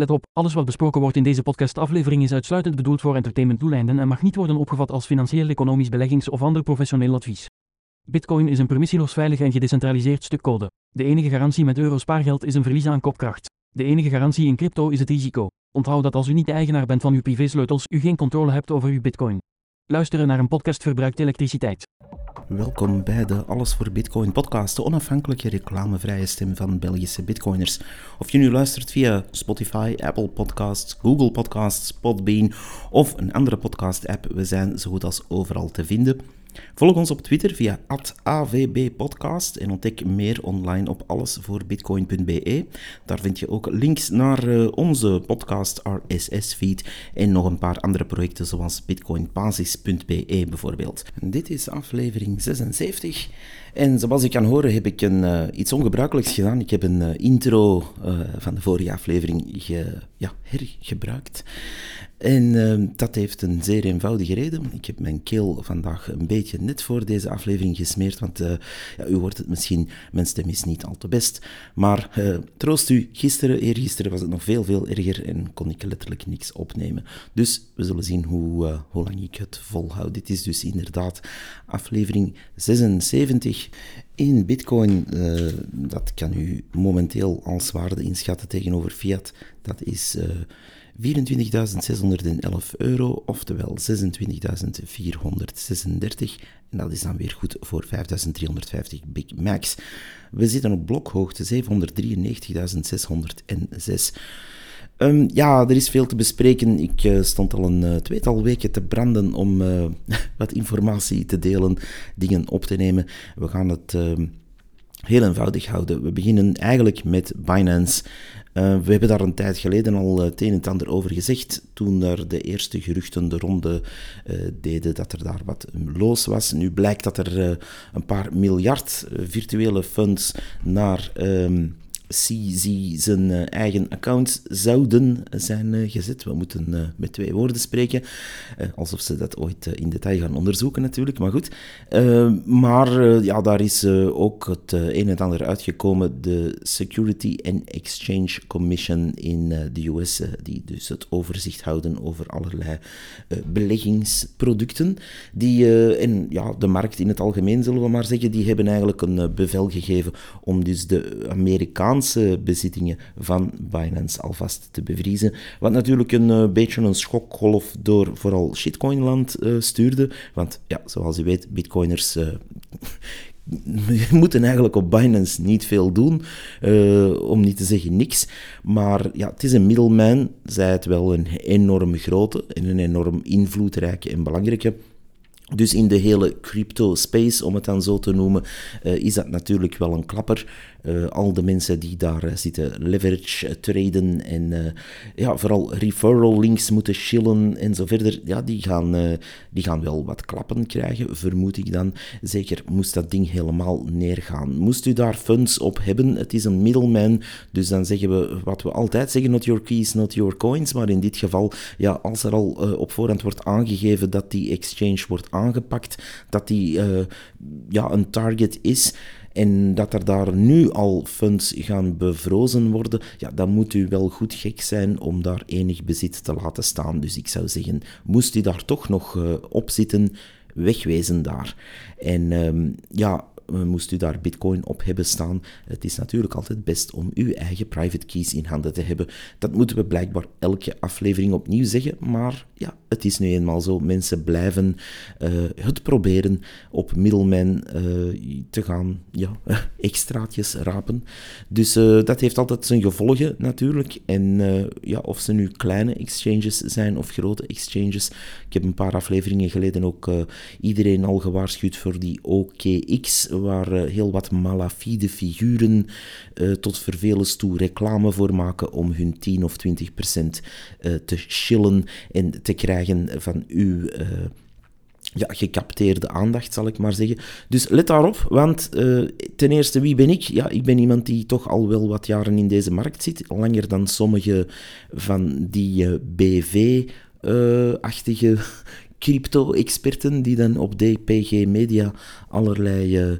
Let op, alles wat besproken wordt in deze podcastaflevering is uitsluitend bedoeld voor entertainmentdoeleinden en mag niet worden opgevat als financieel, economisch, beleggings- of ander professioneel advies. Bitcoin is een permissieloos veilig en gedecentraliseerd stuk code. De enige garantie met euro spaargeld is een verlies aan kopkracht. De enige garantie in crypto is het risico. Onthoud dat als u niet de eigenaar bent van uw privésleutels, u geen controle hebt over uw bitcoin. Luisteren naar een podcast verbruikt elektriciteit. Welkom bij de Alles voor Bitcoin podcast, de onafhankelijke reclamevrije stem van Belgische bitcoiners. Of je nu luistert via Spotify, Apple Podcasts, Google Podcasts, Podbean of een andere podcast-app, we zijn zo goed als overal te vinden. Volg ons op Twitter via @avbpodcast en ontdek meer online op allesvoorbitcoin.be. Daar vind je ook links naar uh, onze podcast RSS-feed en nog een paar andere projecten zoals bitcoinbasis.be bijvoorbeeld. Dit is aflevering 76 en zoals je kan horen heb ik een, uh, iets ongebruikelijks gedaan. Ik heb een uh, intro van de vorige aflevering ja, hergebruikt. En uh, dat heeft een zeer eenvoudige reden. Ik heb mijn keel vandaag een beetje net voor deze aflevering gesmeerd, want uh, ja, u hoort het misschien, mijn stem is niet al te best. Maar uh, troost u, gisteren, eergisteren was het nog veel, veel erger en kon ik letterlijk niks opnemen. Dus we zullen zien hoe, hoe lang ik het volhoud. Dit is dus inderdaad aflevering 76 in Bitcoin, dat kan u momenteel als waarde inschatten tegenover fiat. Dat is 24.611 euro, oftewel 26.436. En dat is dan weer goed voor 5.350 Big Max. We zitten op blokhoogte 793.606. Um, ja, er is veel te bespreken. Ik uh, stond al een uh, tweetal weken te branden om uh, wat informatie te delen, dingen op te nemen. We gaan het heel eenvoudig houden. We beginnen eigenlijk met Binance. Uh, we hebben daar een tijd geleden al het een en ander over gezegd, toen er de eerste geruchten de ronde uh, deden dat er daar wat los was. Nu blijkt dat er een paar miljard virtuele funds naar um, CZ zijn uh, eigen account zouden zijn uh, gezet. We moeten uh, met twee woorden spreken, alsof ze dat ooit in detail gaan onderzoeken natuurlijk, maar goed. maar ja, daar is ook het een en ander uitgekomen. De Security and Exchange Commission in de US, die dus het overzicht houden over allerlei beleggingsproducten. Die, en ja, de markt in het algemeen, zullen we maar zeggen, die hebben eigenlijk een bevel gegeven om dus de Amerikaanse bezittingen van Binance alvast te bevriezen. Wat natuurlijk een uh, beetje een schokgolf door vooral shitcoinland uh, stuurde. Want ja, zoals u weet, bitcoiners uh, moeten eigenlijk op Binance niet veel doen, om niet te zeggen niks. Maar ja, het is een middleman, zij het wel een enorm grote en een enorm invloedrijke en belangrijke dus in de hele crypto space, om het dan zo te noemen, is dat natuurlijk wel een klapper. Uh, al de mensen die daar uh, zitten leverage traden en ja, vooral referral links moeten chillen en zo verder, ja, die, gaan, die gaan wel wat klappen krijgen, vermoed ik dan. Zeker moest dat ding helemaal neergaan. Moest u daar funds op hebben, het is een middleman, dus dan zeggen we wat we altijd zeggen, not your keys, not your coins, maar in dit geval, ja, als er al op voorhand wordt aangegeven dat die exchange wordt aangepakt, dat die ja, een target is en dat er daar nu al funds gaan bevrozen worden, ja, dan moet u wel goed gek zijn om daar enig bezit te laten staan. Dus ik zou zeggen, moest u daar toch nog uh, op zitten, wegwezen daar. En um, ja, moest u daar bitcoin op hebben staan. Het is natuurlijk altijd best om uw eigen private keys in handen te hebben. Dat moeten we blijkbaar elke aflevering opnieuw zeggen, maar ja, het is nu eenmaal zo. Mensen blijven uh, het proberen op middelmen uh, te gaan ja, extraatjes rapen. Dus uh, dat heeft altijd zijn gevolgen natuurlijk. En ja, of ze nu kleine exchanges zijn of grote exchanges. Ik heb een paar afleveringen geleden ook iedereen al gewaarschuwd voor die OKX, waar heel wat malafide figuren tot vervelens toe reclame voor maken om hun 10 of 20 procent te chillen en te krijgen van uw uh, ja, gecapteerde aandacht, zal ik maar zeggen. Dus let daarop, want uh, ten eerste, wie ben ik? Ja, ik ben iemand die toch al wel wat jaren in deze markt zit, langer dan sommige van die uh, BV-achtige crypto-experten die dan op DPG Media allerlei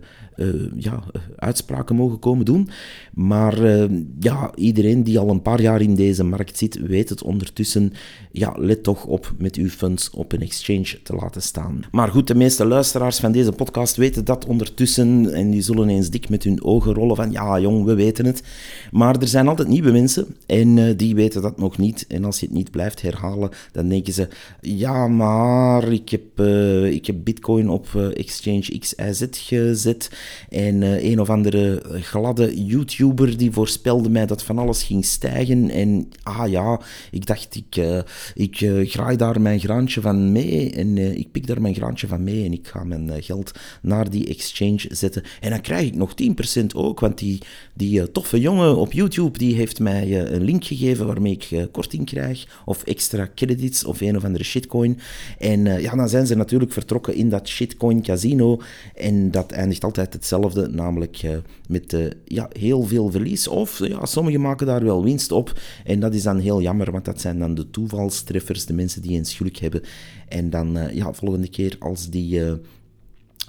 ja, uitspraken mogen komen doen. Maar ja, iedereen die al een paar jaar in deze markt zit, weet het ondertussen. Ja, let toch op met uw funds op een exchange te laten staan. Maar goed, de meeste luisteraars van deze podcast weten dat ondertussen en die zullen eens dik met hun ogen rollen van ja, jong, we weten het. Maar er zijn altijd nieuwe mensen en die weten dat nog niet. En als je het niet blijft herhalen, dan denken ze ja, maar ik heb, ik heb bitcoin op exchange XIZ gezet. En uh, een of andere gladde YouTuber die voorspelde mij dat van alles ging stijgen. En ah ja, ik dacht ik, ik graai daar mijn graantje van mee en ik pik daar mijn graantje van mee en ik ga mijn geld naar die exchange zetten. En dan krijg ik nog 10% ook, want die, die toffe jongen op YouTube die heeft mij een link gegeven waarmee ik korting krijg of extra credits of een of andere shitcoin. En ja, dan zijn ze natuurlijk vertrokken in dat shitcoin casino. En dat eindigt altijd hetzelfde, namelijk uh, met uh, ja, heel veel verlies. Of ja, sommigen maken daar wel winst op. En dat is dan heel jammer, want dat zijn dan de toevalstreffers, de mensen die eens geluk hebben. En dan, ja, volgende keer als die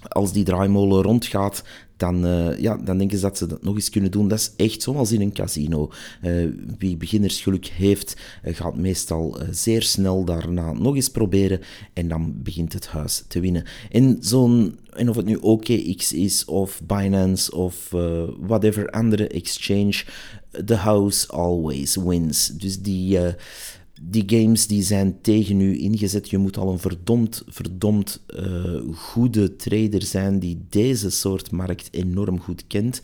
als die draaimolen rondgaat, dan, uh, ja, dan denken ze dat ze dat nog eens kunnen doen. Dat is echt zoals in een casino. Uh, wie beginnersgeluk heeft, uh, gaat meestal zeer snel daarna nog eens proberen en dan begint het huis te winnen. En, zo'n, en of het nu OKX is, of Binance, of whatever andere exchange, the house always wins. Dus die die games die zijn tegen u ingezet. Je moet al een verdomd, verdomd uh, goede trader zijn die deze soort markt enorm goed kent.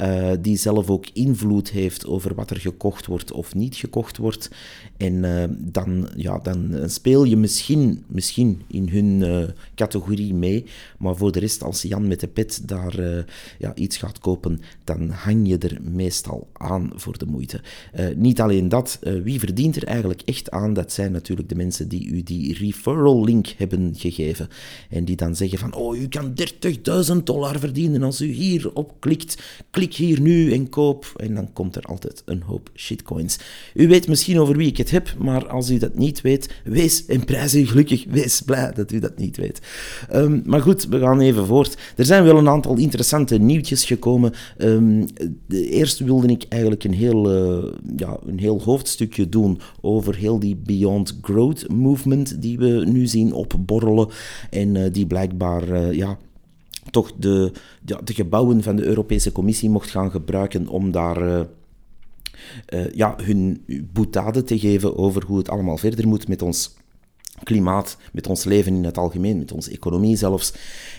Uh, die zelf ook invloed heeft over wat er gekocht wordt of niet gekocht wordt. En uh, dan, ja, dan speel je misschien, misschien in hun categorie mee. Maar voor de rest, als Jan met de pet daar ja, iets gaat kopen, dan hang je er meestal aan voor de moeite. niet alleen dat, wie verdient er eigenlijk echt aan, dat zijn natuurlijk de mensen die u die referral link hebben gegeven. En die dan zeggen van, oh, u kan 30.000 dollar verdienen als u hierop klikt. Klik hier nu en koop. En dan komt er altijd een hoop shitcoins. U weet misschien over wie ik het heb, maar als u dat niet weet, wees en prijs u gelukkig. Wees blij dat u dat niet weet. Um, maar goed, we gaan even voort. Er zijn wel een aantal interessante nieuwtjes gekomen. Um, eerst wilde ik eigenlijk een heel, uh, ja, een heel hoofdstukje doen over heel die Beyond Growth movement die we nu zien opborrelen en uh, die blijkbaar uh, ja, toch de, ja, de gebouwen van de Europese Commissie mocht gaan gebruiken om daar uh, ja, hun boetade te geven over hoe het allemaal verder moet met ons klimaat, met ons leven in het algemeen, met onze economie zelfs.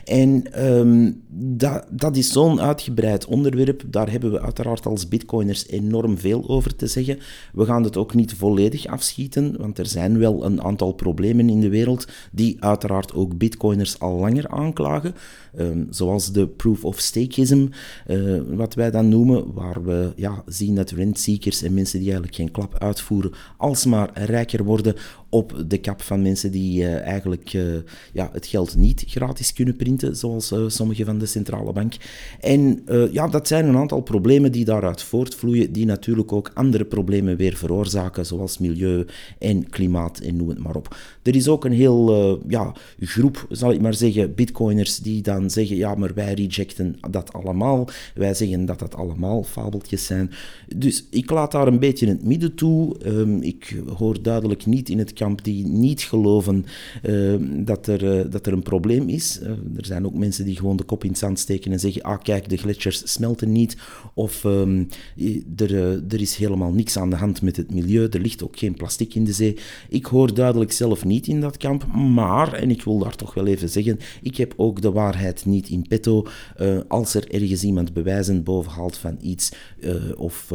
En um, dat, dat is zo'n uitgebreid onderwerp, daar hebben we uiteraard als bitcoiners enorm veel over te zeggen. We gaan het ook niet volledig afschieten, want er zijn wel een aantal problemen in de wereld die uiteraard ook bitcoiners al langer aanklagen. Um, zoals de proof of stakeism, uh, wat wij dan noemen, waar we ja, zien dat rentseekers en mensen die eigenlijk geen klap uitvoeren, alsmaar rijker worden op de kap van mensen die uh, eigenlijk uh, ja, het geld niet gratis kunnen printen, zoals sommige van de centrale bank. En ja, dat zijn een aantal problemen die daaruit voortvloeien, die natuurlijk ook andere problemen weer veroorzaken, zoals milieu en klimaat en noem het maar op. Er is ook een heel ja, groep, zal ik maar zeggen, bitcoiners die zeggen, ja, maar wij rejecten dat allemaal. Wij zeggen dat dat allemaal fabeltjes zijn. Dus ik laat daar een beetje in het midden toe. Um, ik hoor duidelijk niet in het kamp die niet geloven uh, dat, er, uh, dat er een probleem is. Uh, er zijn ook mensen die gewoon de kop in het zand steken en zeggen, ah kijk, de gletsjers smelten niet. Of um, er, er is helemaal niks aan de hand met het milieu, er ligt ook geen plastic in de zee. Ik hoor duidelijk zelf niet in dat kamp, maar, en ik wil daar toch wel even zeggen, ik heb ook de waarheid niet in petto. als er ergens iemand bewijzen bovenhaalt van iets, of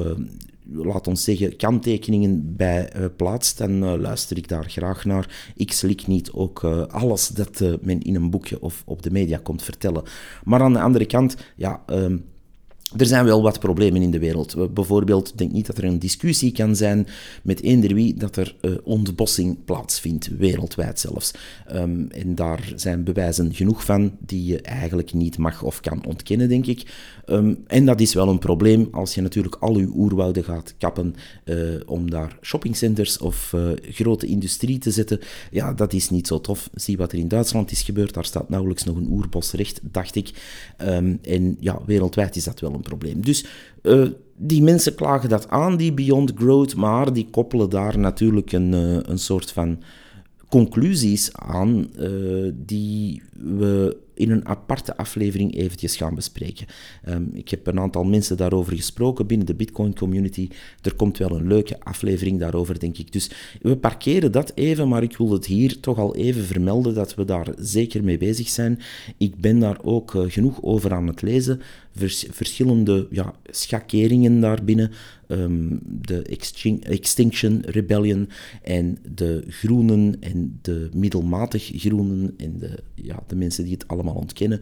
laat ons zeggen, kanttekeningen bij uh, plaatst, dan luister ik daar graag naar. Ik slik niet ook alles dat men in een boekje of op de media komt vertellen. Maar aan de andere kant, ja, um, er zijn wel wat problemen in de wereld. Bijvoorbeeld, ik denk niet dat er een discussie kan zijn met eender wie dat er uh, ontbossing plaatsvindt, wereldwijd zelfs. Um, en daar zijn bewijzen genoeg van die je eigenlijk niet mag of kan ontkennen, denk ik. Um, en dat is wel een probleem als je natuurlijk al je oerwouden gaat kappen uh, om daar shoppingcenters of uh, grote industrie te zetten. Ja, dat is niet zo tof. Zie wat er in Duitsland is gebeurd. Daar staat nauwelijks nog een oerbos recht, dacht ik. Um, en ja, wereldwijd is dat wel een probleem. Dus uh, die mensen klagen dat aan, die Beyond Growth, maar die koppelen daar natuurlijk een, uh, een soort van conclusies aan uh, die we in een aparte aflevering eventjes gaan bespreken. Um, ik heb een aantal mensen daarover gesproken binnen de Bitcoin community. Er komt wel een leuke aflevering daarover, denk ik. Dus we parkeren dat even, maar ik wil het hier toch al even vermelden dat we daar zeker mee bezig zijn. Ik ben daar ook uh, genoeg over aan het lezen. Vers verschillende ja, schakeringen daarbinnen. Um, de Extinction Rebellion en de groenen en de middelmatig groenen en de, ja, de mensen die het allemaal ontkennen.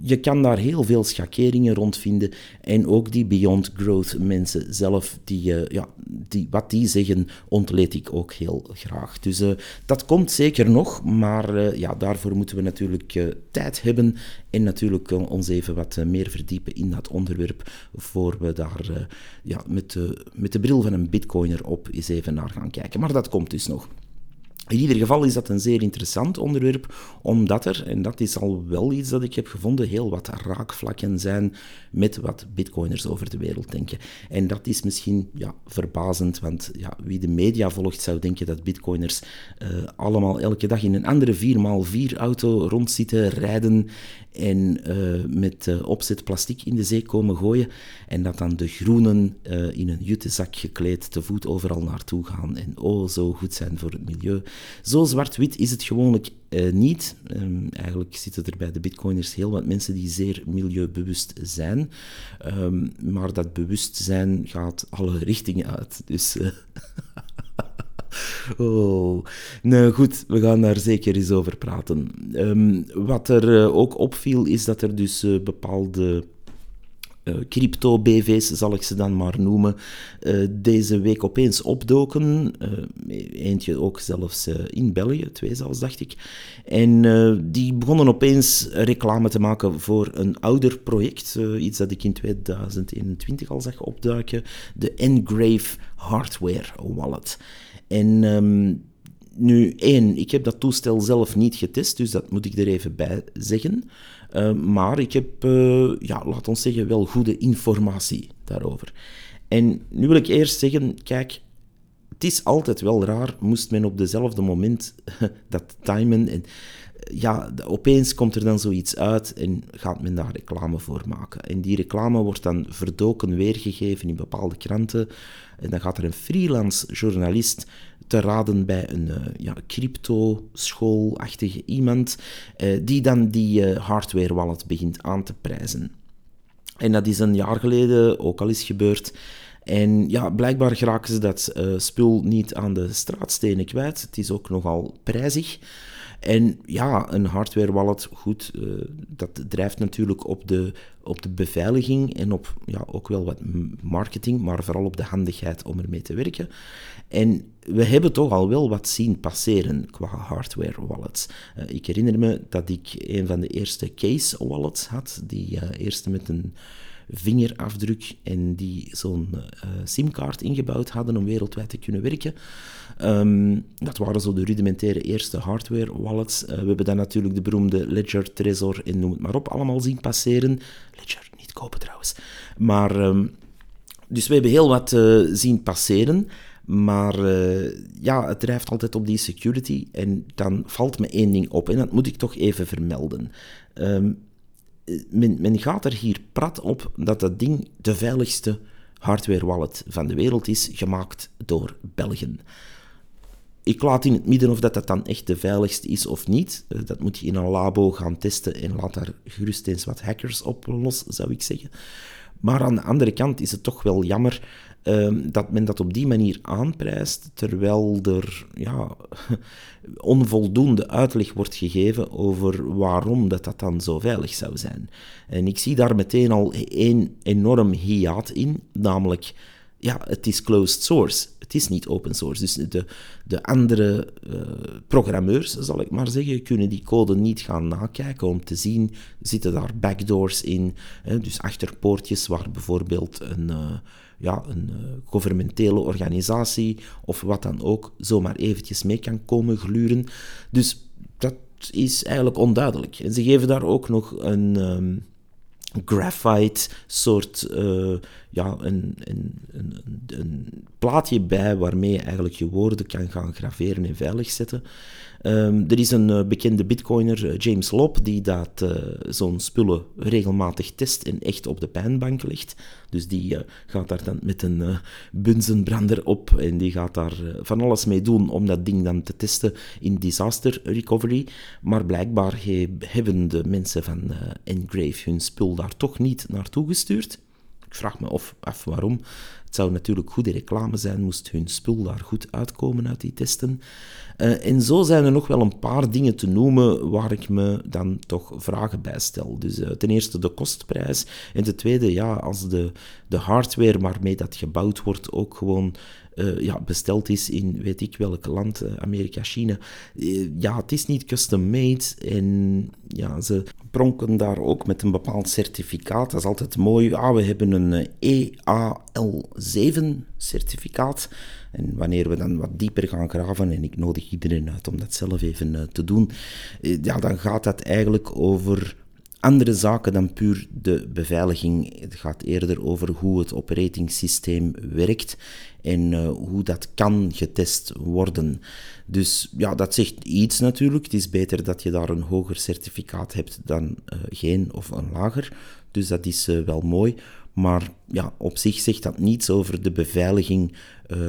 Je, kan daar heel veel schakeringen rond vinden. En ook die Beyond Growth mensen zelf, die, uh, ja, die, wat die zeggen, ontleed ik ook heel graag. Dus uh, dat komt zeker nog, maar uh, ja, daarvoor moeten we natuurlijk tijd hebben en natuurlijk ons even wat meer verdiepen in dat onderwerp, voor we daar ja, met, de, met de bril van een bitcoiner op eens even naar gaan kijken. Maar dat komt dus nog. In ieder geval is dat een zeer interessant onderwerp, omdat er, en dat is al wel iets dat ik heb gevonden, heel wat raakvlakken zijn met wat bitcoiners over de wereld denken. En dat is misschien ja, verbazend, want ja, wie de media volgt zou denken dat bitcoiners uh, allemaal elke dag in een andere 4x4 auto rondzitten, rijden en uh, met uh, opzet plastic in de zee komen gooien. En dat dan de groenen in een juttezak gekleed te voet overal naartoe gaan en oh zo goed zijn voor het milieu. Zo zwart-wit is het gewoonlijk niet. Um, eigenlijk zitten er bij de bitcoiners heel wat mensen die zeer milieubewust zijn. Um, maar dat bewustzijn gaat alle richtingen uit. Dus... Oh, nou goed, we gaan daar zeker eens over praten. Um, wat er uh, ook opviel, is dat er dus uh, bepaalde uh, crypto-BV's, zal ik ze dan maar noemen, uh, deze week opeens opdoken. Uh, eentje ook zelfs in België, twee zelfs, dacht ik. En die begonnen opeens reclame te maken voor een ouder project, iets dat ik in 2021 al zag opduiken, de Engrave Hardware Wallet. En um, nu, één, ik heb dat toestel zelf niet getest, dus dat moet ik er even bij zeggen. Uh, maar ik heb, uh, ja, laat ons zeggen, wel goede informatie daarover. En nu wil ik eerst zeggen, kijk, het is altijd wel raar, moest men op dezelfde moment dat timen en ja, opeens komt er dan zoiets uit en gaat men daar reclame voor maken. En die reclame wordt dan verdoken weergegeven in bepaalde kranten. En dan gaat er een freelance journalist te raden bij een uh, ja, crypto-schoolachtige iemand, uh, die dan die uh, hardware wallet begint aan te prijzen. En dat is een jaar geleden ook al eens gebeurd. En ja, blijkbaar geraken ze dat spul niet aan de straatstenen kwijt. Het is ook nogal prijzig. En ja, een hardware wallet, goed, uh, dat drijft natuurlijk op de, op de beveiliging en op ja, ook wel wat marketing, maar vooral op de handigheid om ermee te werken. En we hebben toch al wel wat zien passeren qua hardware wallets. Uh, ik herinner me dat ik een van de eerste case wallets had, die uh, eerste met een vingerafdruk en die zo'n uh, simkaart ingebouwd hadden om wereldwijd te kunnen werken. Um, dat waren zo de rudimentaire eerste hardware wallets. Uh, we hebben dan natuurlijk de beroemde Ledger, Trezor en noem het maar op allemaal zien passeren. Ledger, niet kopen trouwens. Maar, um, dus we hebben heel wat uh, zien passeren. Maar ja, het drijft altijd op die security. En dan valt me één ding op. En dat moet ik toch even vermelden. Um, men, men, gaat er hier prat op dat dat ding de veiligste hardware wallet van de wereld is, gemaakt door Belgen. Ik laat in het midden of dat, dat dan echt de veiligste is of niet. Eh, dat moet je in een labo gaan testen en laat daar gerust eens wat hackers op los, zou ik zeggen. Maar aan de andere kant is het toch wel jammer ehm, dat men dat op die manier aanprijst, terwijl er ja, onvoldoende uitleg wordt gegeven over waarom dat, dat dan zo veilig zou zijn. En ik zie daar meteen al één enorm hiaat in, namelijk ja, het is closed source. Het is niet open source. Dus de, de andere uh, programmeurs, zal ik maar zeggen, kunnen die code niet gaan nakijken om te zien, zitten daar backdoors in, hè, dus achterpoortjes waar bijvoorbeeld een, uh, ja, een uh, gouvernementele organisatie of wat dan ook zomaar eventjes mee kan komen gluren. Dus dat is eigenlijk onduidelijk. En ze geven daar ook nog een... Um, graphite soort uh, ja, een, een, een, een, plaatje bij waarmee je eigenlijk je woorden kan gaan graveren en veilig zetten. Um, er is een uh, bekende bitcoiner, uh, James Lopp, die dat zo'n spullen regelmatig test en echt op de pijnbank legt. Dus die gaat daar dan met een bunzenbrander op en die gaat daar van alles mee doen om dat ding dan te testen in disaster recovery. Maar blijkbaar hebben de mensen van Engrave hun spul daar toch niet naartoe gestuurd. Ik vraag me of, af waarom. Het zou natuurlijk goede reclame zijn, moest hun spul daar goed uitkomen uit die testen. Uh, en zo zijn er nog wel een paar dingen te noemen waar ik me dan toch vragen bij stel. Dus uh, ten eerste de kostprijs. En ten tweede, ja, als de, de hardware waarmee dat gebouwd wordt ook gewoon uh, ja, besteld is in weet ik welk land, uh, Amerika, China. Uh, ja, het is niet custom made en ja, ze pronken daar ook met een bepaald certificaat. Dat is altijd mooi. Ah, we hebben een EAL7-certificaat. En wanneer we dan wat dieper gaan graven, en ik nodig iedereen uit om dat zelf even te doen, ja, dan gaat dat eigenlijk over andere zaken dan puur de beveiliging. Het gaat eerder over hoe het operatingsysteem werkt en uh, hoe dat kan getest worden. Dus ja, dat zegt iets natuurlijk. Het is beter dat je daar een hoger certificaat hebt dan uh, geen of een lager. Dus dat is uh, wel mooi. Maar ja, op zich zegt dat niets over de beveiliging,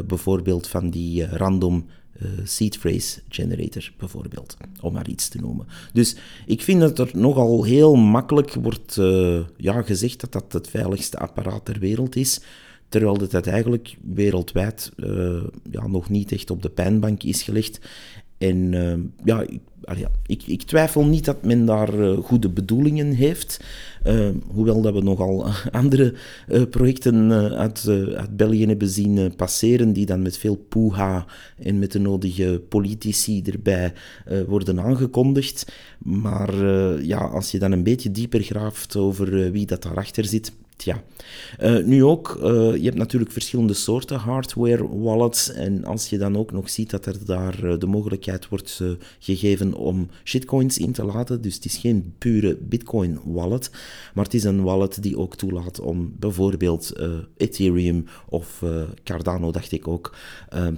bijvoorbeeld van die random uh, seed phrase generator bijvoorbeeld, om maar iets te noemen. Dus ik vind dat er nogal heel makkelijk wordt ja, gezegd dat dat het veiligste apparaat ter wereld is, terwijl dat eigenlijk wereldwijd uh, ja, nog niet echt op de pijnbank is gelegd. En ja, ja, ik, ik, twijfel niet dat men daar uh, goede bedoelingen heeft. Hoewel dat we nogal andere projecten uit, uit, België hebben zien passeren, die dan met veel poeha en met de nodige politici erbij worden aangekondigd. Maar ja, als je dan een beetje dieper graaft over wie dat daarachter zit, ja. Uh, nu ook, uh, je hebt natuurlijk verschillende soorten hardware wallets. En als je dan ook nog ziet dat er daar uh, de mogelijkheid wordt gegeven om shitcoins in te laten. Dus het is geen pure bitcoin wallet. Maar het is een wallet die ook toelaat om bijvoorbeeld Ethereum of Cardano, dacht ik ook,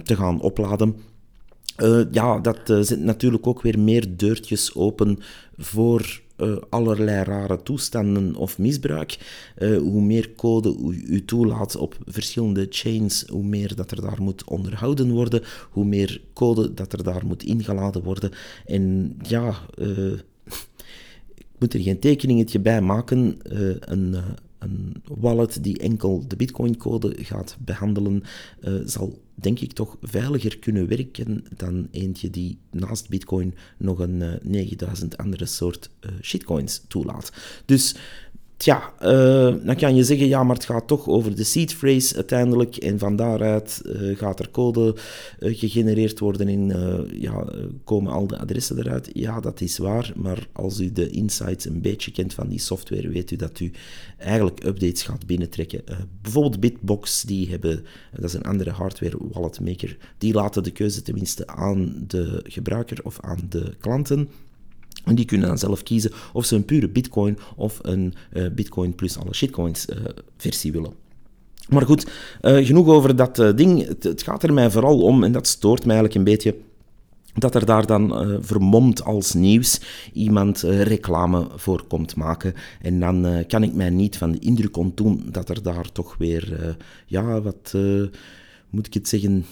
te gaan opladen. Ja, dat zet natuurlijk ook weer meer deurtjes open voor uh, allerlei rare toestanden of misbruik. Uh, hoe meer code u, toelaat op verschillende chains, hoe meer dat er daar moet onderhouden worden, hoe meer code dat er daar moet ingeladen worden. En ja, uh, ik moet er geen tekeningetje bij maken. een, een wallet die enkel de Bitcoin-code gaat behandelen, zal denk ik toch veiliger kunnen werken dan eentje die naast Bitcoin nog een eh, 9000 andere soort uh, shitcoins toelaat. Dus Tja, uh, dan kan je zeggen, ja, maar het gaat toch over de seed phrase uiteindelijk. En van daaruit uh, gaat er code uh, gegenereerd worden en ja, komen al de adressen eruit. Ja, dat is waar, maar als u de insights een beetje kent van die software, weet u dat u eigenlijk updates gaat binnentrekken. bijvoorbeeld Bitbox, die hebben, dat is een andere hardware wallet maker, die laten de keuze tenminste aan de gebruiker of aan de klanten. En die kunnen dan zelf kiezen of ze een pure Bitcoin of een uh, Bitcoin plus alle shitcoins uh, versie willen. Maar goed, uh, genoeg over dat ding. Het, gaat er mij vooral om, en dat stoort mij eigenlijk een beetje, dat er daar dan vermomd als nieuws iemand reclame voor komt maken. En dan kan ik mij niet van de indruk ontdoen dat er daar toch weer, ja, wat moet ik het zeggen,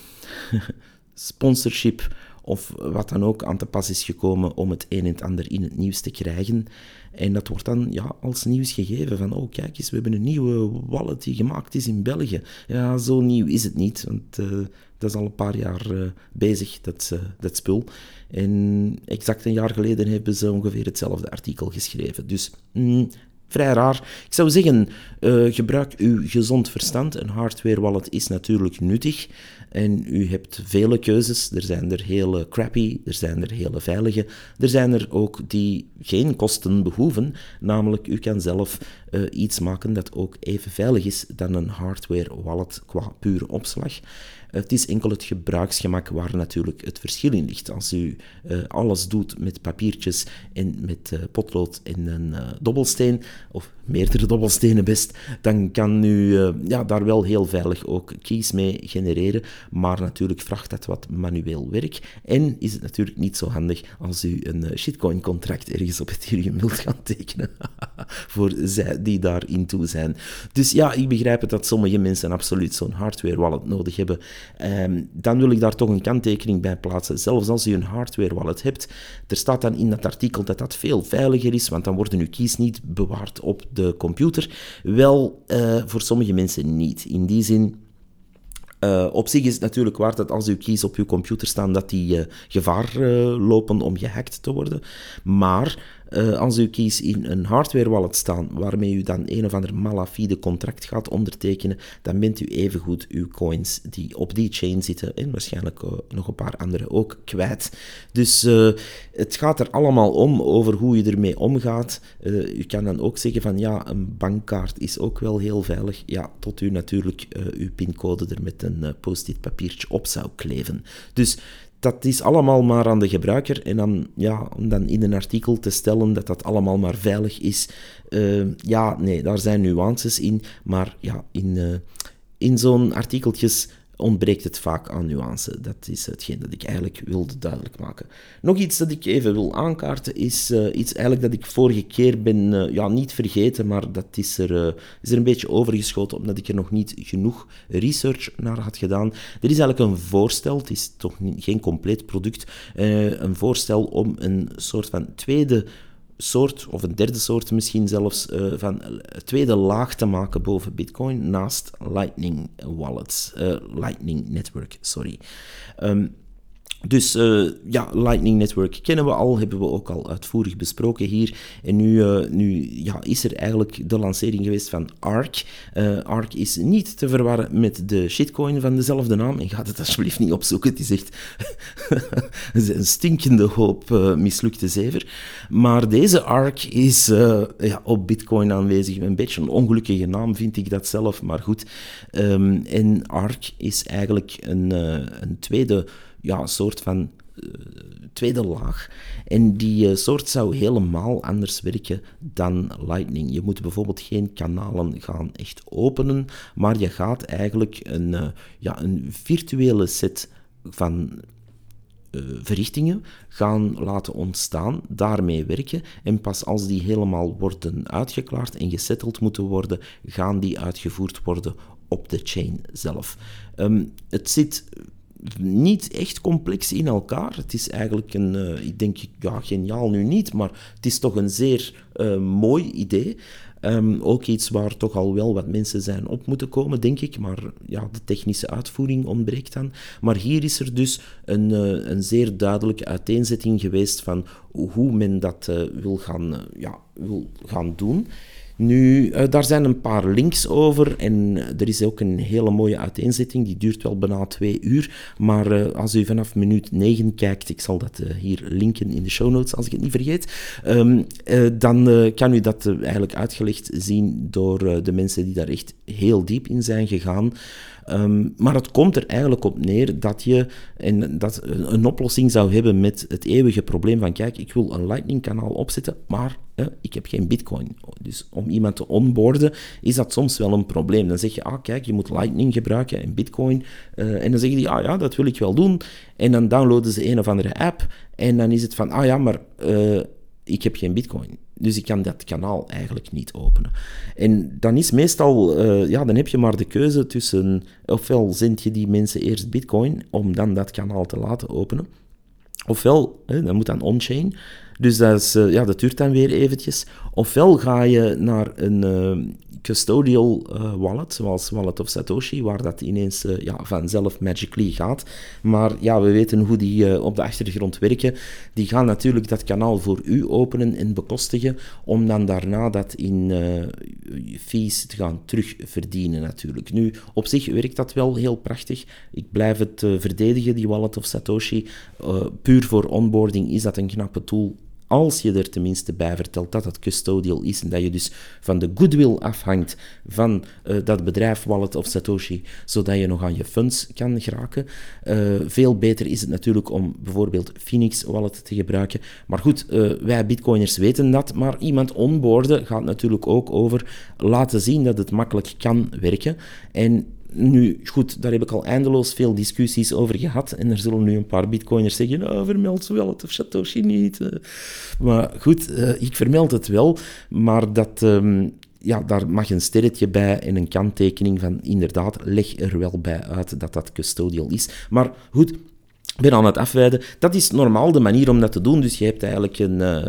sponsorship of wat dan ook aan te pas is gekomen om het een en het ander in het nieuws te krijgen. En dat wordt dan ja, als nieuws gegeven van, oh kijk eens, we hebben een nieuwe wallet die gemaakt is in België. Ja, zo nieuw is het niet, want uh, dat is al een paar jaar uh, bezig, dat, uh, dat spul. En exact een jaar geleden hebben ze ongeveer hetzelfde artikel geschreven. Dus mm, vrij raar. Ik zou zeggen, uh, gebruik uw gezond verstand. Een hardware wallet is natuurlijk nuttig. En u hebt vele keuzes. Er zijn er hele crappy, er zijn er hele veilige. Er zijn er ook die geen kosten behoeven. Namelijk, u kan zelf uh, iets maken dat ook even veilig is dan een hardware wallet qua pure opslag. Het is enkel het gebruiksgemak waar natuurlijk het verschil in ligt. Als u uh, alles doet met papiertjes en met uh, potlood en een uh, dobbelsteen, of meerdere dobbelstenen best, dan kan u ja, daar wel heel veilig ook keys mee genereren. Maar natuurlijk vraagt dat wat manueel werk. En is het natuurlijk niet zo handig als u een shitcoin-contract ergens op Ethereum wilt gaan tekenen. voor zij die daarin toe zijn. Dus ja, ik begrijp het dat sommige mensen absoluut zo'n hardware wallet nodig hebben. Um, dan wil ik daar toch een kanttekening bij plaatsen. Zelfs als u een hardware wallet hebt, er staat dan in dat artikel dat dat veel veiliger is, want dan worden uw keys niet bewaard op de computer. Wel, uh, voor sommige mensen niet. In die zin, uh, op zich is het natuurlijk waar dat als uw keys op uw computer staan, dat die uh, gevaar lopen om gehackt te worden. Maar uh, als uw keys in een hardware wallet staan, waarmee u dan een of ander malafide contract gaat ondertekenen, dan bent u evengoed uw coins die op die chain zitten, en waarschijnlijk uh, nog een paar andere ook, kwijt. Dus uh, het gaat er allemaal om, over hoe je ermee omgaat. u kan dan ook zeggen van, ja, een bankkaart is ook wel heel veilig. Ja, tot u natuurlijk uw pincode er met een post-it papiertje op zou kleven. Dus dat is allemaal maar aan de gebruiker. En dan, ja, om dan in een artikel te stellen dat dat allemaal maar veilig is. Uh, ja, nee, daar zijn nuances in. Maar ja, in, uh, in zo'n artikeltjes ontbreekt het vaak aan nuance. Dat is hetgeen dat ik eigenlijk wilde duidelijk maken. Nog iets dat ik even wil aankaarten is uh, iets eigenlijk dat ik vorige keer ben, uh, ja, niet vergeten, maar dat is er, uh, is er een beetje overgeschoten omdat ik er nog niet genoeg research naar had gedaan. Er is eigenlijk een voorstel, het is toch niet, geen compleet product, een voorstel om een soort van tweede soort, of een derde soort misschien zelfs, uh, van tweede laag te maken boven Bitcoin naast Lightning wallets, uh, Lightning Network, sorry. Um, dus uh, ja, Lightning Network kennen we al, hebben we ook al uitvoerig besproken hier. En nu, uh, nu ja, is er eigenlijk de lancering geweest van ARC. Uh, ARC is niet te verwarren met de shitcoin van dezelfde naam. En ga het alsjeblieft niet opzoeken, het is echt een stinkende hoop mislukte zever. Maar deze ARC is ja, op Bitcoin aanwezig. Een beetje een ongelukkige naam vind ik dat zelf, maar goed. Um, en ARC is eigenlijk een, een tweede ja, soort van uh, tweede laag. En die uh, soort zou helemaal anders werken dan Lightning. Je moet bijvoorbeeld geen kanalen gaan echt openen, maar je gaat eigenlijk een, uh, ja, een virtuele set van verrichtingen gaan laten ontstaan, daarmee werken. En pas als die helemaal worden uitgeklaard en gesetteld moeten worden, gaan die uitgevoerd worden op de chain zelf. Um, het zit niet echt complex in elkaar. Het is eigenlijk een, uh, ik denk, ja, geniaal nu niet, maar het is toch een zeer uh, mooi idee. Um, ook iets waar toch al wel wat mensen zijn op moeten komen, denk ik. Maar ja, de technische uitvoering ontbreekt dan. Maar hier is er dus een, uh, een zeer duidelijke uiteenzetting geweest van hoe men dat wil, gaan, ja, wil gaan doen. Nu, uh, daar zijn een paar links over en er is ook een hele mooie uiteenzetting, die duurt wel bijna twee uur, maar uh, als u vanaf minuut 9 kijkt, ik zal dat hier linken in de show notes als ik het niet vergeet, um, dan kan u dat eigenlijk uitgelegd zien door de mensen die daar echt heel diep in zijn gegaan. Um, maar het komt er eigenlijk op neer dat je dat een oplossing zou hebben met het eeuwige probleem van kijk, ik wil een Lightning-kanaal opzetten, maar eh, ik heb geen bitcoin. Dus om iemand te onboorden is dat soms wel een probleem. Dan zeg je, ah kijk, je moet Lightning gebruiken en bitcoin. Uh, en dan zeggen die, ah ja, dat wil ik wel doen. En dan downloaden ze een of andere app en dan is het van, ah ja, maar uh, ik heb geen bitcoin. Dus ik kan dat kanaal eigenlijk niet openen. En dan is meestal, uh, ja, dan heb je maar de keuze tussen, ofwel zend je die mensen eerst bitcoin om dan dat kanaal te laten openen. Ofwel, hè, dat moet dan on-chain. Dus dat, is, eh, ja, dat duurt dan weer eventjes. Ofwel ga je naar een uh, custodial uh, wallet, zoals Wallet of Satoshi, waar dat ineens ja, vanzelf magically gaat. Maar ja, we weten hoe die op de achtergrond werken. Die gaan natuurlijk dat kanaal voor u openen en bekostigen, om dan daarna dat in fees te gaan terugverdienen natuurlijk. Nu, op zich werkt dat wel heel prachtig. Ik blijf het verdedigen, die Wallet of Satoshi. puur voor onboarding is dat een knappe tool als je er tenminste bij vertelt dat het custodial is en dat je dus van de goodwill afhangt van uh, dat bedrijf Wallet of Satoshi, zodat je nog aan je funds kan geraken. Uh, veel beter is het natuurlijk om bijvoorbeeld Phoenix Wallet te gebruiken. Maar goed, uh, wij bitcoiners weten dat, maar iemand onboorden gaat natuurlijk ook over laten zien dat het makkelijk kan werken. En nu, goed, daar heb ik al eindeloos veel discussies over gehad. En er zullen nu een paar bitcoiners zeggen, nou, vermeld wel het of Satoshi niet. Eh. Maar goed, uh, ik vermeld het wel, maar dat... Um, ja, daar mag een sterretje bij en een kanttekening van inderdaad, leg er wel bij uit dat dat custodial is. Maar goed, ben aan het afwijden. Dat is normaal de manier om dat te doen. Dus je hebt eigenlijk een, uh,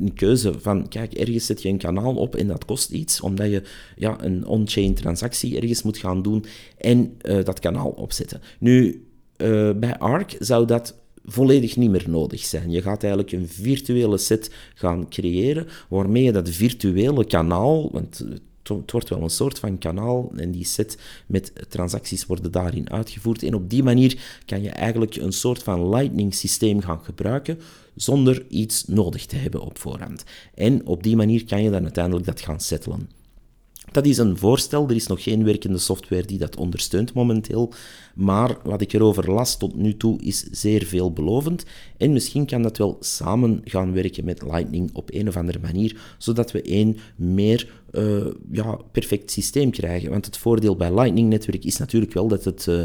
een, keuze van, kijk, ergens zet je een kanaal op en dat kost iets, omdat je ja, een on-chain transactie ergens moet gaan doen en uh, dat kanaal opzetten. Nu, uh, bij ARC zou dat volledig niet meer nodig zijn. Je gaat eigenlijk een virtuele set gaan creëren, waarmee je dat virtuele kanaal, want het wordt wel een soort van kanaal en die set met transacties worden daarin uitgevoerd. En op die manier kan je eigenlijk een soort van lightning systeem gaan gebruiken zonder iets nodig te hebben op voorhand. En op die manier kan je dan uiteindelijk dat gaan settelen. Dat is een voorstel, er is nog geen werkende software die dat ondersteunt momenteel, maar wat ik erover las tot nu toe is zeer veelbelovend en misschien kan dat wel samen gaan werken met Lightning op een of andere manier, zodat we een meer uh, ja, perfect systeem krijgen. Want het voordeel bij Lightning-netwerk is natuurlijk wel dat het, uh,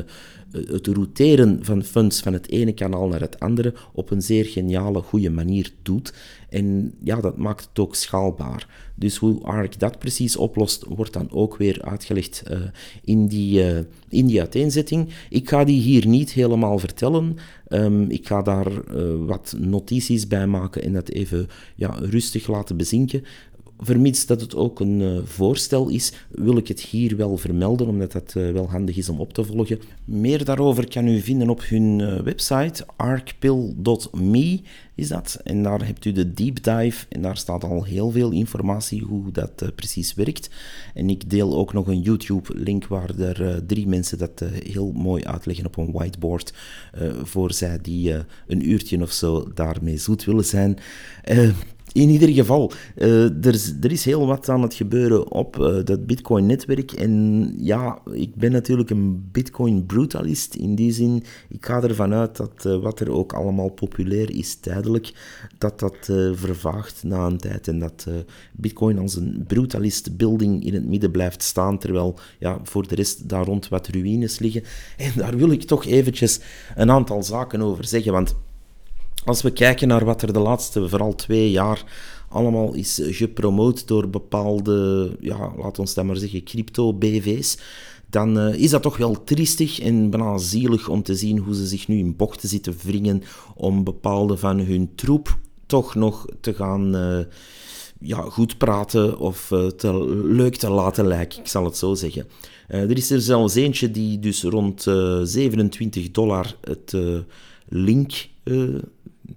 het routeren van funds van het ene kanaal naar het andere op een zeer geniale, goede manier doet. En ja, dat maakt het ook schaalbaar. Dus hoe ARC dat precies oplost, wordt dan ook weer uitgelegd uh, in, die, in die uiteenzetting. Ik ga die hier niet helemaal vertellen. Um, ik ga daar wat notities bij maken en dat even ja, rustig laten bezinken vermits dat het ook een uh, voorstel is, wil ik het hier wel vermelden, omdat dat uh, wel handig is om op te volgen. Meer daarover kan u vinden op hun uh, website, arcpill.me is dat. En daar hebt u de deep dive en daar staat al heel veel informatie hoe dat precies werkt. En ik deel ook nog een YouTube-link waar er drie mensen dat heel mooi uitleggen op een whiteboard voor zij die een uurtje of zo daarmee zoet willen zijn. In ieder geval, uh, er, is, er is heel wat aan het gebeuren op uh, dat Bitcoin-netwerk. En ja, ik ben natuurlijk een Bitcoin-brutalist. In die zin, ik ga ervan uit dat uh, wat er ook allemaal populair is tijdelijk, dat dat vervaagt na een tijd. En dat Bitcoin als een brutalist-building in het midden blijft staan, terwijl ja, voor de rest daar rond wat ruïnes liggen. En daar wil ik toch eventjes een aantal zaken over zeggen, want als we kijken naar wat er de laatste vooral twee jaar allemaal is gepromoot door bepaalde, ja, we ons dat maar zeggen, crypto-BV's, dan uh, is dat toch wel triestig en bijna zielig om te zien hoe ze zich nu in bochten zitten wringen om bepaalde van hun troep toch nog te gaan uh, ja, goed praten of uh, te leuk te laten lijken, ik zal het zo zeggen. er is er zelfs eentje die dus rond 27 dollar het link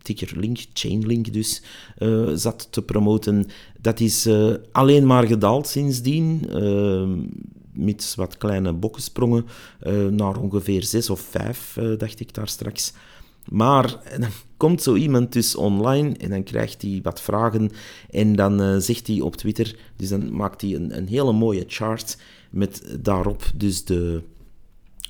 ticker link, chainlink dus, uh, zat te promoten. Dat is uh, alleen maar gedaald sindsdien, uh, met wat kleine bokkensprongen, naar ongeveer 6 of 5, dacht ik daar straks. Maar dan komt zo iemand dus online en dan krijgt hij wat vragen en dan zegt hij op Twitter, dus dan maakt hij een, een hele mooie chart met daarop dus de,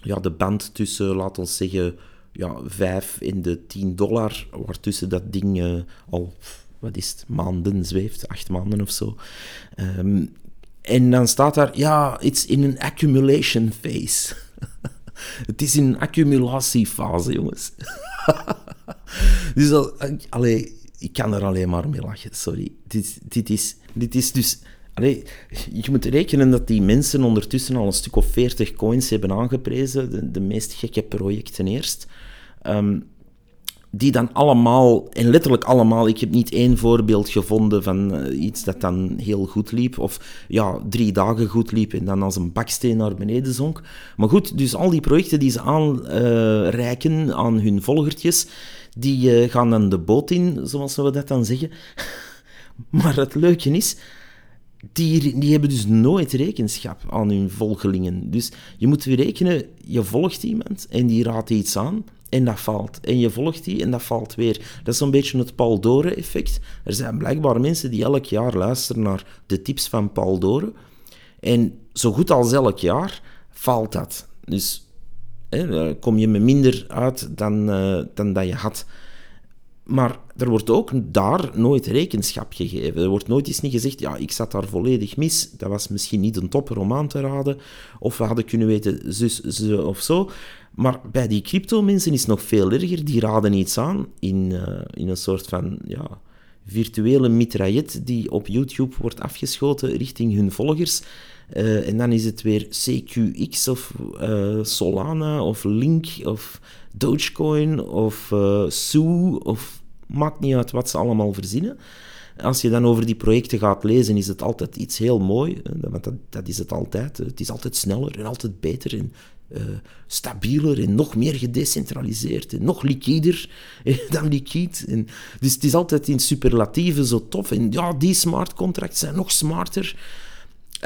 ja, de band tussen, laten we zeggen, ja, 5 in de 10 dollar, waartussen dat ding uh, al, wat is maanden zweeft, acht maanden of zo. Um, en dan staat daar, ja, it's in an accumulation phase. het is in een accumulatiefase, jongens. dus al, allee, ik kan er alleen maar mee lachen, sorry. Dit, dit, is, dit is dus... Allee, je moet rekenen dat die mensen ondertussen al een stuk of 40 coins hebben aangeprezen. De, de meest gekke projecten eerst. Um, die dan allemaal, en letterlijk allemaal, ik heb niet één voorbeeld gevonden van eh, iets dat dan heel goed liep, of ja, drie dagen goed liep en dan als een baksteen naar beneden zonk. Maar goed, dus al die projecten die ze aanreiken aan hun volgertjes, die eh, gaan dan de boot in, zoals we dat dan zeggen. maar het leuke is, die, die hebben dus nooit rekenschap aan hun volgelingen. Dus je moet weer rekenen, je volgt iemand en die raadt iets aan en dat valt. En je volgt die en dat valt weer. Dat is zo'n beetje het Paul Dore-effect. Er zijn blijkbaar mensen die elk jaar luisteren naar de tips van Paul Dore. En zo goed als elk jaar valt dat. Dus hè, kom je met minder uit dan, uh, dan dat je had. Maar er wordt ook daar nooit rekenschap gegeven. Er wordt nooit eens niet gezegd, ja, ik zat daar volledig mis. Dat was misschien niet een toproman te raden. Of we hadden kunnen weten, zus, zo of zo. Maar bij die crypto-mensen is het nog veel erger. Die raden iets aan in, uh, in een soort van ja, virtuele mitraillet die op YouTube wordt afgeschoten richting hun volgers. Uh, en dan is het weer CQX of uh, Solana of Link of Dogecoin of uh, Sue of maakt niet uit wat ze allemaal verzinnen. Als je dan over die projecten gaat lezen, is het altijd iets heel mooi. Want dat, dat is het altijd. Het is altijd sneller en altijd beter en uh, stabieler en nog meer gedecentraliseerd en nog liquider dan liquid. En, dus het is altijd in superlatieven zo tof. En ja, die smart contracts zijn nog smarter.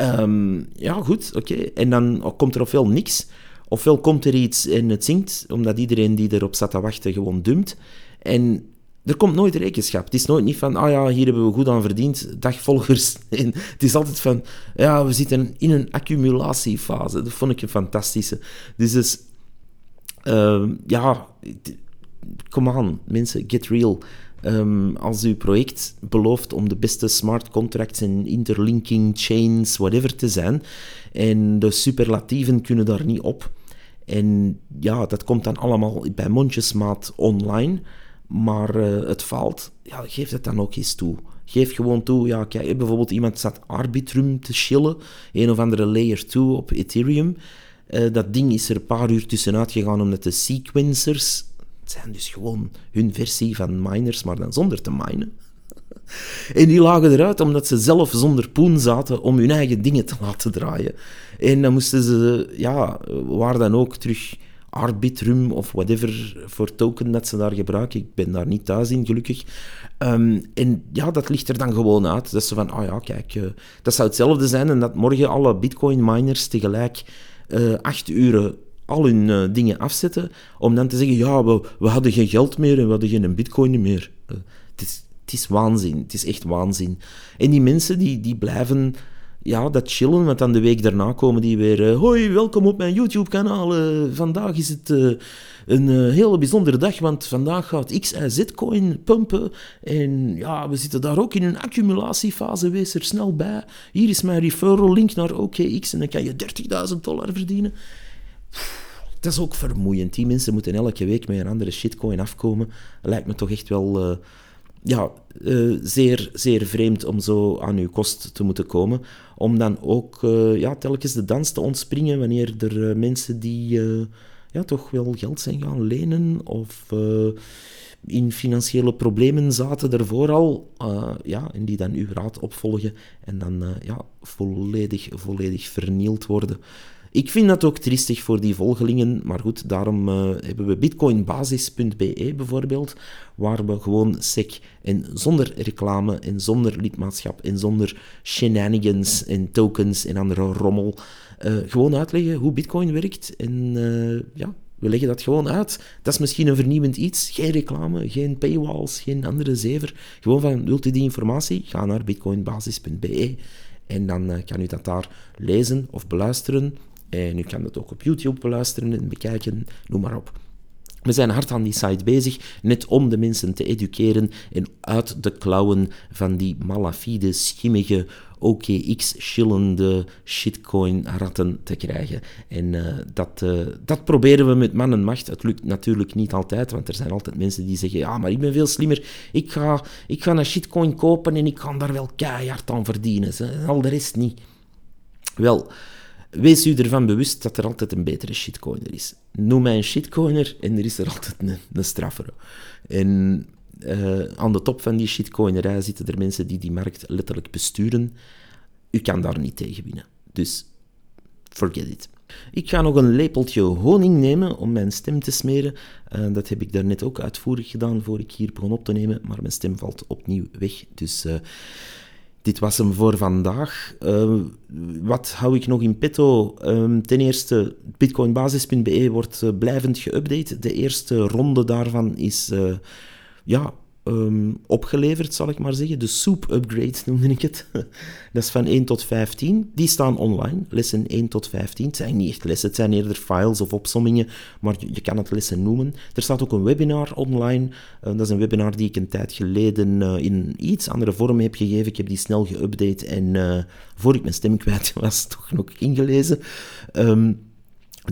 Um, ja, goed, oké. En dan komt er ofwel niks, ofwel komt er iets en het zinkt, omdat iedereen die erop zat te wachten gewoon dumpt. En er komt nooit rekenschap. Het is nooit niet van, ah ja, hier hebben we goed aan verdiend, dagvolgers. Het is altijd van, ja, we zitten in een accumulatiefase. Dat vond ik een fantastische. Dus, uh, ja, kom aan, mensen, get real. Um, als uw project belooft om de beste smart contracts en interlinking chains, whatever te zijn, en de superlatieven kunnen daar niet op. En ja, dat komt dan allemaal bij mondjesmaat online maar uh, het faalt, ja, geef het dan ook eens toe. Geef gewoon toe, ja, kijk, bijvoorbeeld iemand staat Arbitrum te chillen, een of andere layer 2 op Ethereum. Uh, dat ding is er een paar uur tussenuit gegaan omdat de sequencers, het zijn dus gewoon hun versie van miners, maar dan zonder te minen. En die lagen eruit omdat ze zelf zonder poen zaten om hun eigen dingen te laten draaien. En dan moesten ze, ja, waar dan ook terug Arbitrum of whatever voor token dat ze daar gebruiken. Ik ben daar niet thuis in, gelukkig. Um, en ja, dat ligt er dan gewoon uit. Dat ze van, ah oh ja, kijk, uh, dat zou hetzelfde zijn en dat morgen alle bitcoin-miners tegelijk uh, acht uren al hun uh, dingen afzetten, om dan te zeggen, ja, we, we hadden geen geld meer en we hadden geen bitcoin meer. het, is, het is waanzin, het is echt waanzin. En die mensen die, die blijven ja, dat chillen, want dan de week daarna komen die weer... Uh, hoi, welkom op mijn YouTube-kanaal. Uh, vandaag is het uh, een hele bijzondere dag, want vandaag gaat X en Z-coin pumpen. En ja, we zitten daar ook in een accumulatiefase, wees er snel bij. Hier is mijn referral link naar OKX en dan kan je 30.000 dollar verdienen. dat is ook vermoeiend. Die mensen moeten elke week met een andere shitcoin afkomen. Lijkt me toch echt wel ja, uh, zeer, zeer vreemd om zo aan uw kost te moeten komen. Om dan ook uh, ja, telkens de dans te ontspringen wanneer er uh, mensen die ja, toch wel geld zijn gaan lenen of in financiële problemen zaten ervoor al, ja, en die dan uw raad opvolgen en dan ja, volledig, volledig vernield worden. Ik vind dat ook triestig voor die volgelingen, maar goed, daarom uh, hebben we bitcoinbasis.be bijvoorbeeld, waar we gewoon sec en zonder reclame en zonder lidmaatschap en zonder shenanigans en tokens en andere rommel uh, gewoon uitleggen hoe bitcoin werkt. En uh, ja, we leggen dat gewoon uit. Dat is misschien een vernieuwend iets. Geen reclame, geen paywalls, geen andere zever. Gewoon van, wilt u die informatie? Ga naar bitcoinbasis.be en dan kan u dat daar lezen of beluisteren en u kan het ook op YouTube beluisteren en bekijken, noem maar op. We zijn hard aan die site bezig, net om de mensen te educeren en uit de klauwen van die malafide, schimmige, OKX-schillende shitcoin-ratten te krijgen. En uh, dat, uh, dat proberen we met man en macht. Het lukt natuurlijk niet altijd, want er zijn altijd mensen die zeggen, ja, maar ik ben veel slimmer, ik ga, ik ga een shitcoin kopen en ik kan daar wel keihard aan verdienen. Al de rest niet. Wel... wees u ervan bewust dat er altijd een betere shitcoiner is. Noem mij een shitcoiner en er is er altijd een, een straffere. En uh, aan de top van die shitcoinerij zitten er mensen die die markt letterlijk besturen. U kan daar niet tegen winnen. Dus forget it. Ik ga nog een lepeltje honing nemen om mijn stem te smeren. Uh, dat heb ik daarnet ook uitvoerig gedaan voor ik hier begon op te nemen, maar mijn stem valt opnieuw weg. Dus uh, dit was hem voor vandaag. Uh, wat hou ik nog in petto? Um, ten eerste, bitcoinbasis.be wordt blijvend geüpdate. De eerste ronde daarvan is ja, um, opgeleverd, zal ik maar zeggen. De soep upgrade noemde ik het. dat is van 1 tot 15. Die staan online, lessen 1 tot 15. Het zijn niet echt lessen, het zijn eerder files of opsommingen, maar je, kan het lessen noemen. Er staat ook een webinar online. Uh, dat is een webinar die ik een tijd geleden uh, in iets andere vorm heb gegeven. Ik heb die snel geüpdate en uh, voor ik mijn stem kwijt was, toch nog ingelezen. Um,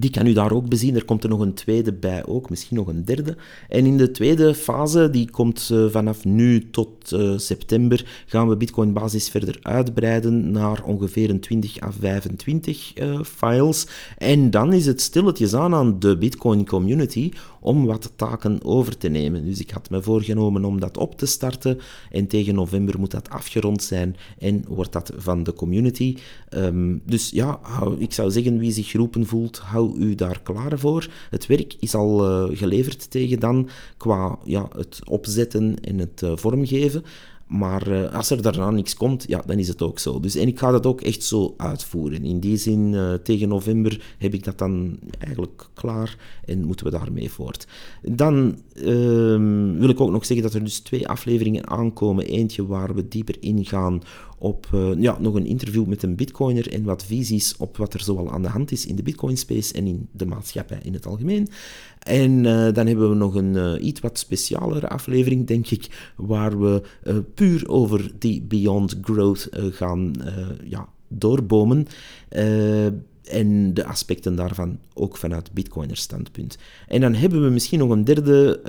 die kan u daar ook bezien. Er komt er nog een tweede bij ook, misschien nog een derde. En in de tweede fase, die komt uh, vanaf nu tot uh, september, gaan we Bitcoin basis verder uitbreiden naar ongeveer een 20 à 25 uh, files. En dan is het stilletjes aan aan de Bitcoin community om wat taken over te nemen. Dus ik had me voorgenomen om dat op te starten en tegen november moet dat afgerond zijn en wordt dat van de community. Um, dus ja, hou, ik zou zeggen, wie zich geroepen voelt, hou u daar klaar voor. Het werk is al uh, geleverd tegen dan qua ja, het opzetten en het uh, vormgeven. Maar uh, als er daarna niks komt, ja, dan is het ook zo. Dus, en ik ga dat ook echt zo uitvoeren. In die zin, uh, tegen november heb ik dat dan eigenlijk klaar en moeten we daarmee voort. Dan uh, wil ik ook nog zeggen dat er dus twee afleveringen aankomen. Eentje waar we dieper ingaan op uh, ja, nog een interview met een bitcoiner en wat visies op wat er zoal aan de hand is in de bitcoin space en in de maatschappij in het algemeen. En uh, dan hebben we nog een uh, iets wat specialere aflevering, denk ik, waar we puur over die Beyond Growth gaan ja, doorbomen en de aspecten daarvan ook vanuit Bitcoiner standpunt. En dan hebben we misschien nog een derde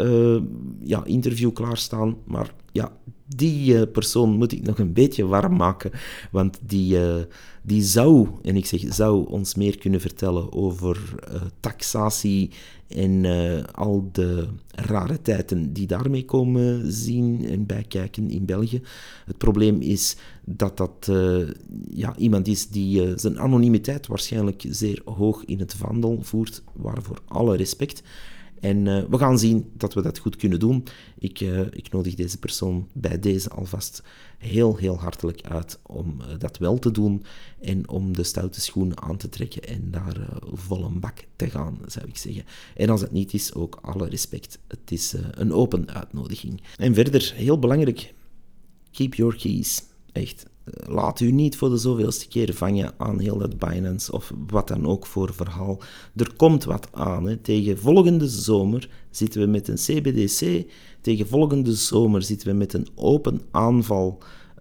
ja, interview klaarstaan, maar ja, die uh, persoon moet ik nog een beetje warm maken, want die, uh, die zou, en ik zeg zou, ons meer kunnen vertellen over taxatie en al de rariteiten die daarmee komen zien en bijkijken in België. Het probleem is dat dat ja, iemand is die zijn anonimiteit waarschijnlijk zeer hoog in het vandel voert, waarvoor alle respect. En uh, we gaan zien dat we dat goed kunnen doen. Ik, uh, ik nodig deze persoon bij deze alvast heel, heel hartelijk uit om uh, dat wel te doen en om de stoute schoenen aan te trekken en daar vol een bak te gaan, zou ik zeggen. En als het niet is, ook alle respect. Het is een open uitnodiging. En verder, heel belangrijk, keep your keys. Echt, laat u niet voor de zoveelste keer vangen aan heel dat Binance of wat dan ook voor verhaal. Er komt wat aan. Hè. Tegen volgende zomer zitten we met een CBDC. Tegen volgende zomer zitten we met een open aanval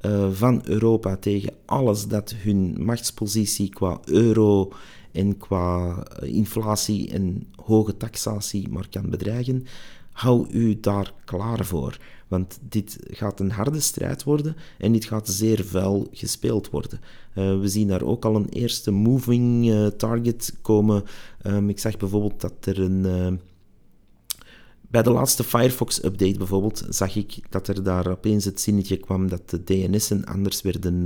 uh, van Europa tegen alles dat hun machtspositie qua euro en qua eh, inflatie en hoge taxatie maar kan bedreigen. Hou u daar klaar voor. Want dit gaat een harde strijd worden en dit gaat zeer vuil gespeeld worden. Uh, we zien daar ook al een eerste moving uh, target komen. Um, ik zag bijvoorbeeld dat er een. Uh, bij de laatste Firefox-update bijvoorbeeld zag ik dat er daar opeens het zinnetje kwam dat de DNS'en anders werden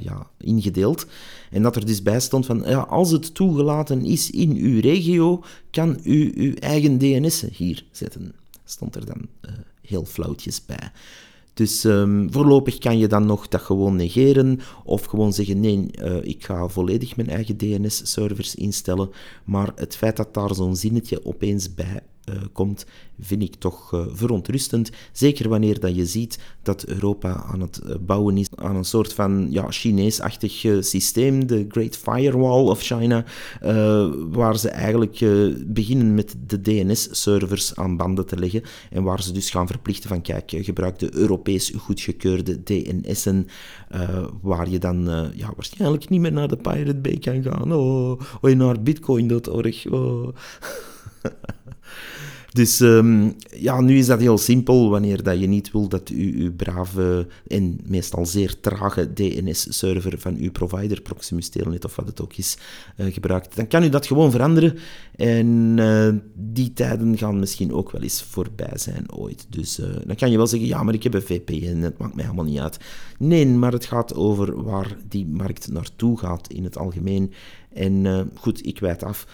ja, ingedeeld. En dat er dus bij stond van, ja, als het toegelaten is in uw regio, kan u uw eigen DNS'en hier zetten. Stond er dan heel flauwtjes bij. Dus um, voorlopig kan je dan nog dat gewoon negeren of gewoon zeggen nee, uh, ik ga volledig mijn eigen DNS-servers instellen. Maar het feit dat daar zo'n zinnetje opeens bij uh, komt, vind ik toch uh, verontrustend. Zeker wanneer dat je ziet dat Europa aan het uh, bouwen is aan een soort van ja, Chinees-achtig systeem, de Great Firewall of China, waar ze eigenlijk beginnen met de DNS-servers aan banden te leggen en waar ze dus gaan verplichten van kijk, gebruik de Europees goedgekeurde DNS'en, waar je dan ja, waarschijnlijk niet meer naar de Pirate Bay kan gaan, oh, of naar bitcoin.org, oh. Dus ehm, ja, nu is dat heel simpel wanneer dat je niet wil dat u uw brave en meestal zeer trage DNS-server van uw provider, Proximus Telnet of wat het ook is, uh, gebruikt. Dan kan u dat gewoon veranderen en uh, die tijden gaan misschien ook wel eens voorbij zijn ooit. Dus uh, dan kan je wel zeggen, ja, maar ik heb een VPN, het maakt mij helemaal niet uit. Nee, maar het gaat over waar die markt naartoe gaat in het algemeen. En uh, goed, ik wijd af.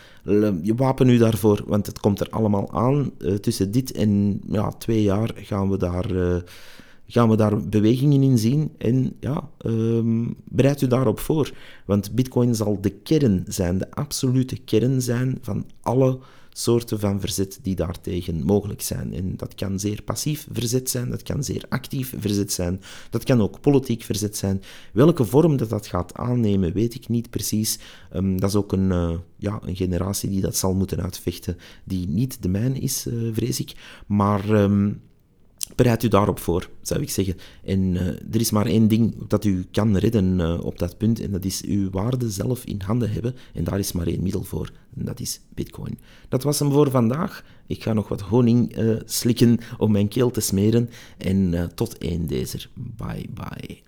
Je wapen u daarvoor, want het komt er allemaal aan. Uh, tussen dit en ja, twee jaar gaan we daar, uh, gaan we daar bewegingen in zien. En ja, um, bereid u daarop voor. Want Bitcoin zal de kern zijn, de absolute kern zijn van alle soorten van verzet die daartegen mogelijk zijn. En dat kan zeer passief verzet zijn, dat kan zeer actief verzet zijn, dat kan ook politiek verzet zijn. Welke vorm dat dat gaat aannemen, weet ik niet precies. Um, dat is ook een, uh, ja, een generatie die dat zal moeten uitvechten, die niet de mijne is, uh, vrees ik. Maar... Um, bereid u daarop voor, zou ik zeggen. En uh, er is maar één ding dat u kan redden op dat punt, en dat is uw waarde zelf in handen hebben. En daar is maar één middel voor, en dat is Bitcoin. Dat was hem voor vandaag. Ik ga nog wat honing uh, slikken om mijn keel te smeren. En tot één deze. Bye bye.